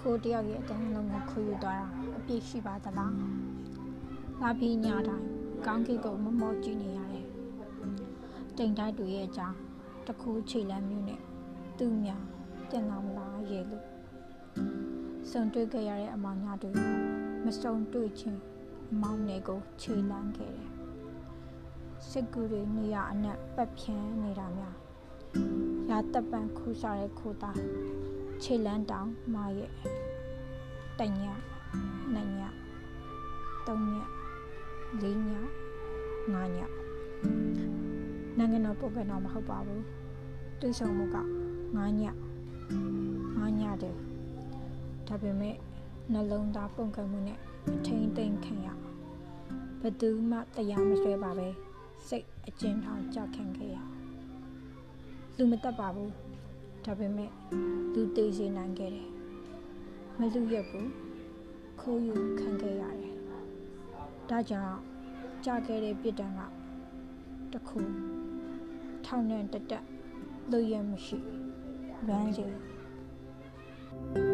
ခိုးတယောက်ရဲ့အတန်းလုံးကိုခိုးယူသွားတာအပြစ်ရှိပါသလားလာပြီးညတိုင်းကောင်းကင်ကိုမမောကြည့်နေရတယ်တိမ်တိုက်တွေရဲ့အကြောင်းတစ်ခုခြေလမ်းမျိုးနဲ့သူ့များပြန်လာမလားရဲ့လို့ဆုံတွေ့ခဲ့ရတဲ့အမောင်ညာတွေမစုံတွေ့ချင်းအမောင်တွေကိုခြေလမ်းခဲ့တယ်စစ်ကူတွေနေရအနက်ပတ်ဖြန်းနေတာများရာတပ်ပံခူးစားတဲ့ခိုးသား ခြေလန်းတောင်မရဲ့တညနညသုံးညလေးညငါးညနိုင်ငံတော်ပုဂ္ဂိုလ်တော့မဟုတ်ပါဘူးတွေးဆောင်မှုကငါးညငါးညတယ်ဒါပေမဲ့နှလုံးသားပုံကံမှုနဲ့အထိန်သိမ့်ခံရဘယ်သူမှတရားမဆွဲပါပဲစိတ်အကျဉ်းထောင်ကြခံခဲ့ရလူမတက်ပါဘူး ဒါပေမဲ့လူသေးစေနိုင်ခဲ့တယ်မလူရက်ဘူးခိုးယူခံခဲ့ရတယ်ဒါကြောင့်ကြခဲ့တဲ့ပြစ်ဒဏ်ကတခုထောင်နဲ့တက်တက်လွတ်ရမရှိရမ်းစီ